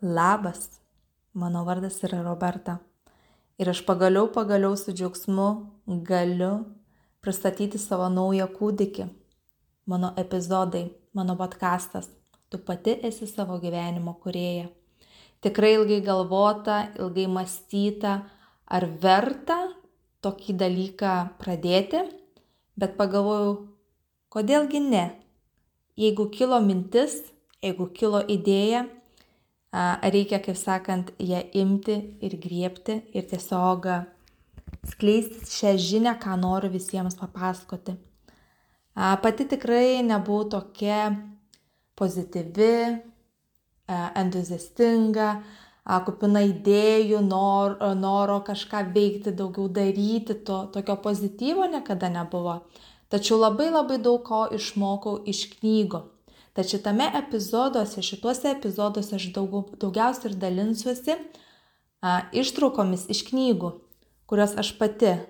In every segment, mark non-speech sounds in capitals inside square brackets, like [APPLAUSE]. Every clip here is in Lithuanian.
Labas, mano vardas yra Roberta. Ir aš pagaliau, pagaliau su džiaugsmu galiu pristatyti savo naują kūdikį. Mano epizodai, mano podkastas. Tu pati esi savo gyvenimo kurėja. Tikrai ilgai galvota, ilgai mąstyta, ar verta tokį dalyką pradėti, bet pagalvojau, kodėlgi ne. Jeigu kilo mintis, jeigu kilo idėja, reikia, kaip sakant, ją imti ir griepti ir tiesiog skleisti šią žinią, ką noriu visiems papasakoti. Pati tikrai nebuvau tokia pozityvi, entuziastinga, kupina idėjų, nor, noro kažką veikti, daugiau daryti, to tokio pozityvo niekada nebuvo. Tačiau labai labai daug ko išmokau iš knygų. Tad šitame epizoduose, šituose epizoduose aš daug, daugiausiai ir dalinsiuosi a, ištraukomis iš knygų, kurias aš pati a,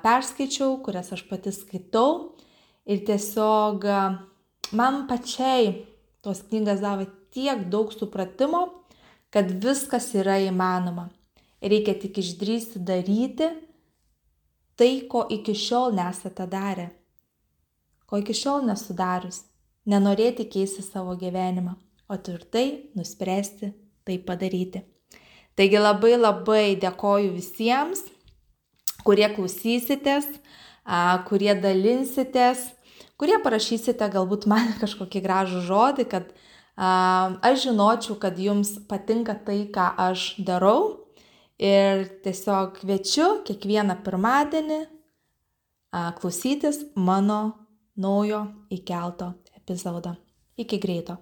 perskaičiau, kurias aš pati skaitau. Ir tiesiog a, man pačiai tos knygas davė tiek daug supratimo, kad viskas yra įmanoma. Reikia tik išdrysti daryti tai, ko iki šiol nesate darę, ko iki šiol nesudarius nenorėti keisti savo gyvenimą, o tvirtai nuspręsti tai padaryti. Taigi labai labai dėkoju visiems, kurie klausysitės, kurie dalinsitės, kurie parašysite galbūt man [LAUGHS] kažkokį gražų žodį, kad aš žinočiau, kad jums patinka tai, ką aš darau. Ir tiesiog kviečiu kiekvieną pirmadienį klausytis mano naujo įkelto epizodą. Iki greito.